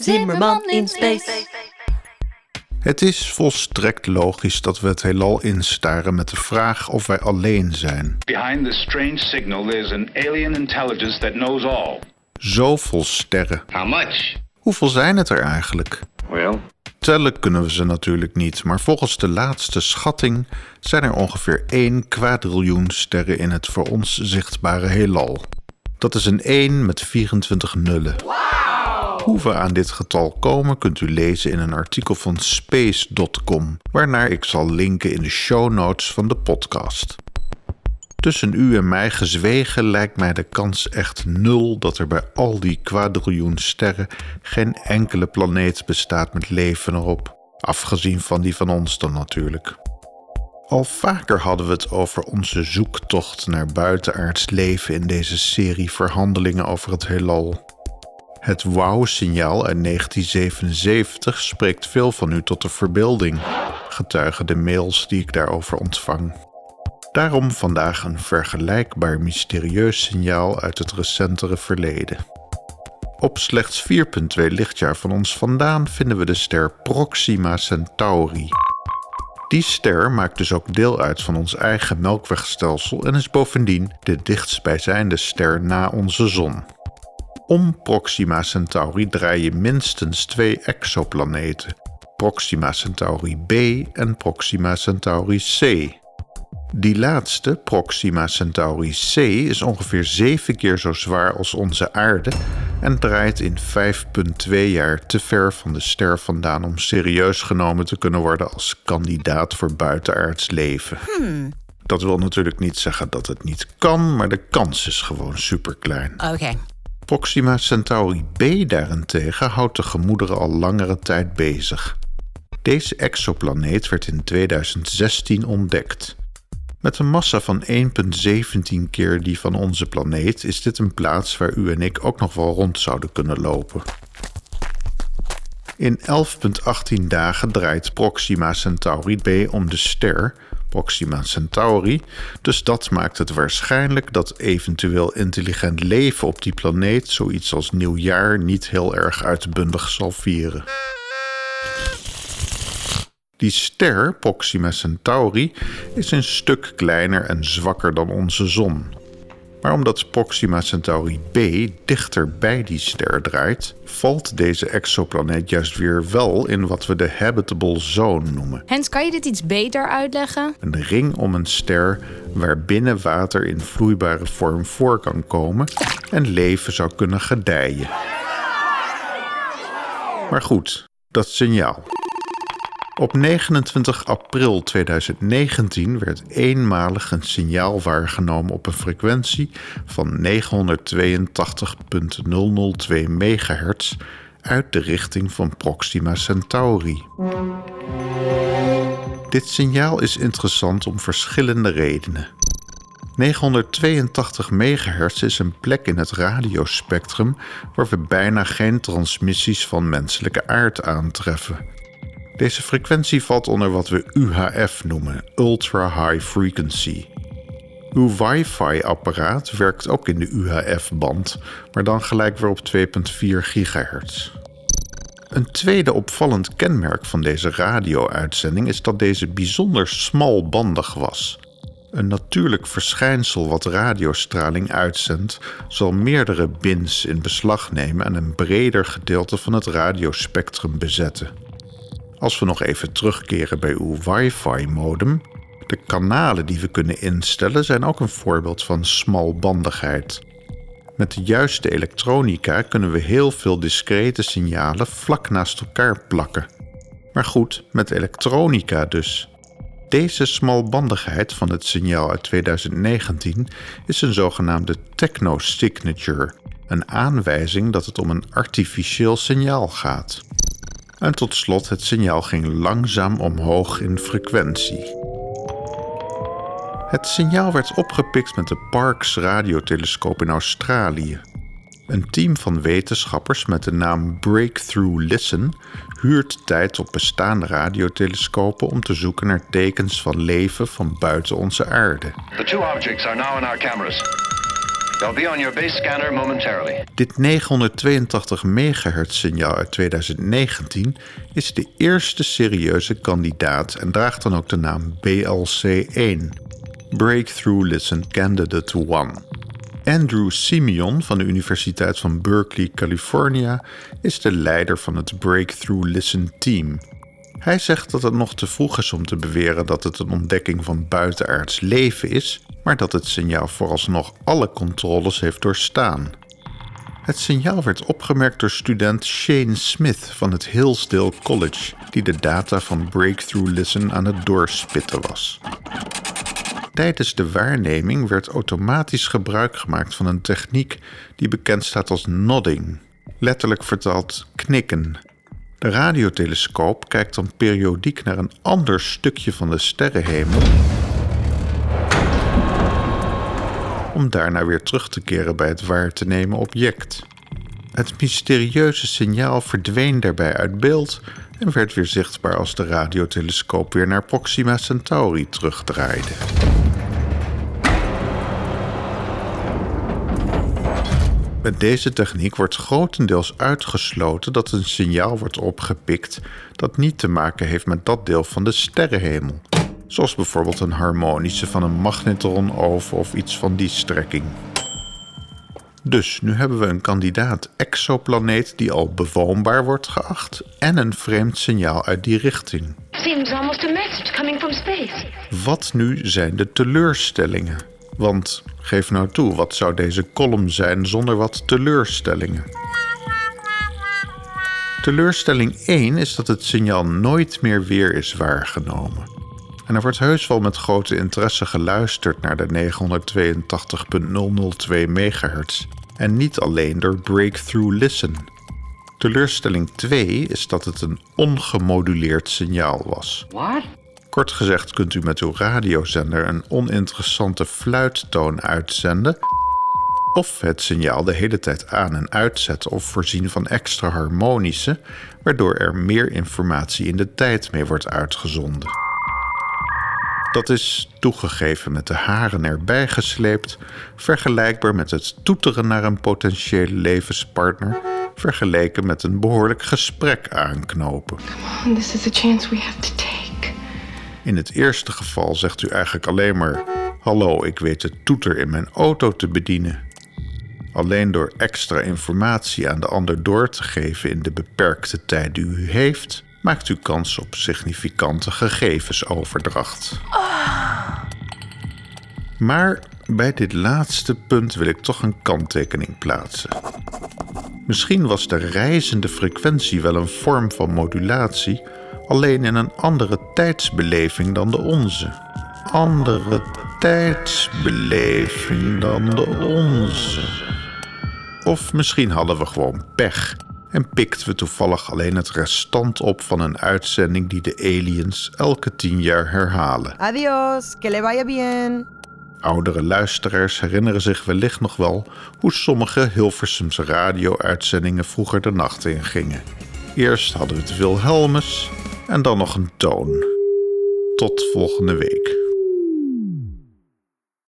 Zimmerman in space. Het is volstrekt logisch dat we het heelal instaren met de vraag of wij alleen zijn. Behind this strange signal, there's an alien intelligence that knows all. Zoveel sterren. How much? Hoeveel zijn het er eigenlijk? Well, Tellen kunnen we ze natuurlijk niet, maar volgens de laatste schatting zijn er ongeveer 1 kwadriljoen sterren in het voor ons zichtbare heelal. Dat is een 1 met 24 nullen. Hoe we aan dit getal komen kunt u lezen in een artikel van space.com, waarnaar ik zal linken in de show notes van de podcast. Tussen u en mij gezwegen lijkt mij de kans echt nul dat er bij al die kwadriljoen sterren geen enkele planeet bestaat met leven erop. Afgezien van die van ons dan natuurlijk. Al vaker hadden we het over onze zoektocht naar buitenaards leven in deze serie verhandelingen over het heelal. Het wow-signaal uit 1977 spreekt veel van u tot de verbeelding, getuigen de mails die ik daarover ontvang. Daarom vandaag een vergelijkbaar mysterieus signaal uit het recentere verleden. Op slechts 4,2 lichtjaar van ons vandaan vinden we de ster Proxima Centauri. Die ster maakt dus ook deel uit van ons eigen melkwegstelsel en is bovendien de dichtstbijzijnde ster na onze zon. Om Proxima Centauri draaien minstens twee exoplaneten, Proxima Centauri b en Proxima Centauri c. Die laatste, Proxima Centauri c, is ongeveer zeven keer zo zwaar als onze aarde en draait in 5,2 jaar te ver van de ster vandaan om serieus genomen te kunnen worden als kandidaat voor buitenaards leven. Dat wil natuurlijk niet zeggen dat het niet kan, maar de kans is gewoon superklein. Oké. Proxima Centauri b daarentegen houdt de gemoederen al langere tijd bezig. Deze exoplaneet werd in 2016 ontdekt. Met een massa van 1,17 keer die van onze planeet is dit een plaats waar u en ik ook nog wel rond zouden kunnen lopen. In 11,18 dagen draait Proxima Centauri b om de ster Proxima Centauri, dus dat maakt het waarschijnlijk dat eventueel intelligent leven op die planeet zoiets als nieuwjaar niet heel erg uitbundig zal vieren. Die ster, Proxima Centauri, is een stuk kleiner en zwakker dan onze zon. Maar omdat Proxima Centauri b dichter bij die ster draait, valt deze exoplaneet juist weer wel in wat we de habitable zone noemen. Hens, kan je dit iets beter uitleggen? Een ring om een ster waarbinnen water in vloeibare vorm voor kan komen en leven zou kunnen gedijen. Maar goed, dat signaal. Op 29 april 2019 werd eenmalig een signaal waargenomen op een frequentie van 982.002 MHz uit de richting van Proxima Centauri. Dit signaal is interessant om verschillende redenen. 982 MHz is een plek in het radiospectrum waar we bijna geen transmissies van menselijke aard aantreffen. Deze frequentie valt onder wat we UHF noemen, Ultra High Frequency. Uw wifi-apparaat werkt ook in de UHF-band, maar dan gelijk weer op 2,4 GHz. Een tweede opvallend kenmerk van deze radio-uitzending is dat deze bijzonder smalbandig was. Een natuurlijk verschijnsel wat radiostraling uitzendt, zal meerdere bins in beslag nemen en een breder gedeelte van het radiospectrum bezetten. Als we nog even terugkeren bij uw wifi-modem, de kanalen die we kunnen instellen zijn ook een voorbeeld van smalbandigheid. Met de juiste elektronica kunnen we heel veel discrete signalen vlak naast elkaar plakken. Maar goed, met elektronica dus. Deze smalbandigheid van het signaal uit 2019 is een zogenaamde techno-signature, een aanwijzing dat het om een artificieel signaal gaat. En tot slot, het signaal ging langzaam omhoog in frequentie. Het signaal werd opgepikt met de Parkes radiotelescoop in Australië. Een team van wetenschappers met de naam Breakthrough Listen huurt tijd op bestaande radiotelescopen om te zoeken naar tekens van leven van buiten onze aarde. the two objects are now in our cameras. Be on your base scanner momentarily. Dit 982 MHz signaal uit 2019 is de eerste serieuze kandidaat en draagt dan ook de naam BLC1, Breakthrough Listen Candidate 1. Andrew Simeon van de Universiteit van Berkeley, California, is de leider van het Breakthrough Listen Team. Hij zegt dat het nog te vroeg is om te beweren dat het een ontdekking van buitenaards leven is, maar dat het signaal vooralsnog alle controles heeft doorstaan. Het signaal werd opgemerkt door student Shane Smith van het Hillsdale College, die de data van Breakthrough Listen aan het doorspitten was. Tijdens de waarneming werd automatisch gebruik gemaakt van een techniek die bekend staat als nodding, letterlijk vertaald knikken. De radiotelescoop kijkt dan periodiek naar een ander stukje van de sterrenhemel om daarna weer terug te keren bij het waar te nemen object. Het mysterieuze signaal verdween daarbij uit beeld en werd weer zichtbaar als de radiotelescoop weer naar Proxima Centauri terugdraaide. Met deze techniek wordt grotendeels uitgesloten dat een signaal wordt opgepikt dat niet te maken heeft met dat deel van de sterrenhemel, zoals bijvoorbeeld een harmonische van een magnetronoven of iets van die strekking. Dus nu hebben we een kandidaat exoplaneet die al bewoonbaar wordt geacht en een vreemd signaal uit die richting. Seems almost a message coming from space. Wat nu zijn de teleurstellingen? Want geef nou toe, wat zou deze column zijn zonder wat teleurstellingen? Teleurstelling 1 is dat het signaal nooit meer weer is waargenomen. En er wordt heus wel met grote interesse geluisterd naar de 982.002 MHz en niet alleen door Breakthrough Listen. Teleurstelling 2 is dat het een ongemoduleerd signaal was. What? Kort gezegd kunt u met uw radiozender een oninteressante fluittoon uitzenden of het signaal de hele tijd aan en uitzetten of voorzien van extra harmonische, waardoor er meer informatie in de tijd mee wordt uitgezonden. Dat is toegegeven met de haren erbij gesleept, vergelijkbaar met het toeteren naar een potentiële levenspartner, vergeleken met een behoorlijk gesprek aanknopen. This is a chance we have to take. In het eerste geval zegt u eigenlijk alleen maar: Hallo, ik weet de toeter in mijn auto te bedienen. Alleen door extra informatie aan de ander door te geven in de beperkte tijd die u heeft, maakt u kans op significante gegevensoverdracht. Maar bij dit laatste punt wil ik toch een kanttekening plaatsen. Misschien was de reizende frequentie wel een vorm van modulatie, alleen in een andere tijdsbeleving dan de onze. Andere tijdsbeleving dan de onze. Of misschien hadden we gewoon pech en pikten we toevallig alleen het restant op van een uitzending die de aliens elke tien jaar herhalen. Adiós, que le vaya bien. Oudere luisteraars herinneren zich wellicht nog wel hoe sommige Hilversumse radio-uitzendingen vroeger de nacht ingingen. Eerst hadden we het Wilhelmus en dan nog een toon. Tot volgende week.